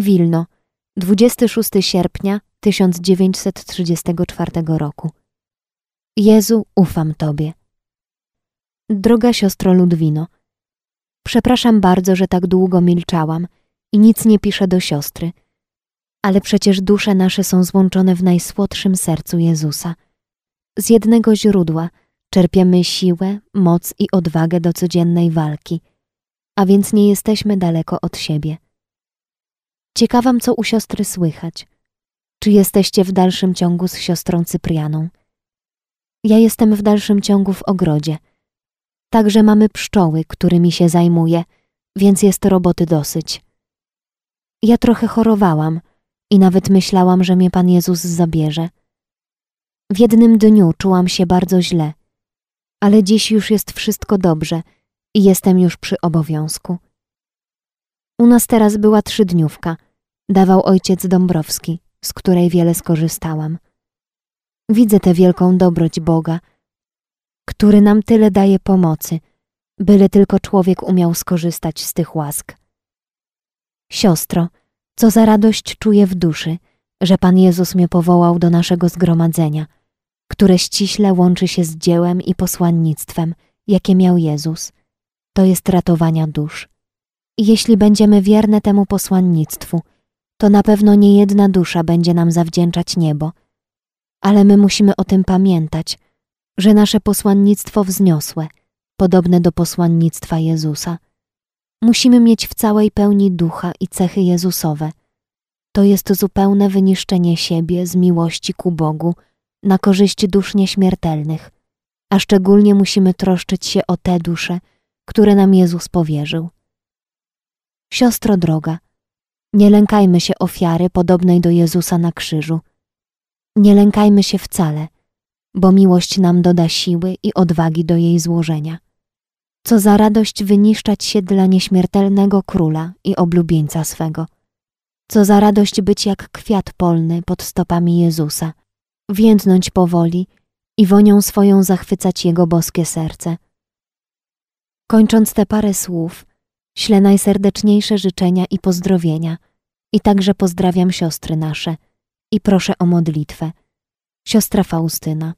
Wilno, 26 sierpnia 1934 roku. Jezu, ufam Tobie. Droga siostro Ludwino, przepraszam bardzo, że tak długo milczałam i nic nie piszę do siostry, ale przecież dusze nasze są złączone w najsłodszym sercu Jezusa. Z jednego źródła czerpiemy siłę, moc i odwagę do codziennej walki, a więc nie jesteśmy daleko od siebie. Ciekawam, co u siostry słychać. Czy jesteście w dalszym ciągu z siostrą Cyprianą? Ja jestem w dalszym ciągu w ogrodzie. Także mamy pszczoły, którymi się zajmuję, więc jest roboty dosyć. Ja trochę chorowałam i nawet myślałam, że mnie Pan Jezus zabierze. W jednym dniu czułam się bardzo źle, ale dziś już jest wszystko dobrze i jestem już przy obowiązku. U nas teraz była trzydniówka, dawał ojciec Dąbrowski, z której wiele skorzystałam. Widzę tę wielką dobroć Boga, który nam tyle daje pomocy, byle tylko człowiek umiał skorzystać z tych łask. Siostro, co za radość czuję w duszy, że Pan Jezus mnie powołał do naszego zgromadzenia, które ściśle łączy się z dziełem i posłannictwem, jakie miał Jezus. To jest ratowania dusz. I jeśli będziemy wierne temu posłannictwu, to na pewno nie jedna dusza będzie nam zawdzięczać niebo. Ale my musimy o tym pamiętać, że nasze posłannictwo wzniosłe, podobne do posłannictwa Jezusa. Musimy mieć w całej pełni ducha i cechy Jezusowe. To jest zupełne wyniszczenie siebie z miłości ku Bogu na korzyść dusz nieśmiertelnych, a szczególnie musimy troszczyć się o te dusze, które nam Jezus powierzył. Siostro droga, nie lękajmy się ofiary podobnej do Jezusa na krzyżu. Nie lękajmy się wcale, bo miłość nam doda siły i odwagi do jej złożenia. Co za radość wyniszczać się dla nieśmiertelnego króla i oblubieńca swego. Co za radość być jak kwiat polny pod stopami Jezusa, więdnąć powoli i wonią swoją zachwycać Jego boskie serce. Kończąc te parę słów, ślę najserdeczniejsze życzenia i pozdrowienia i także pozdrawiam siostry nasze i proszę o modlitwę. Siostra Faustyna.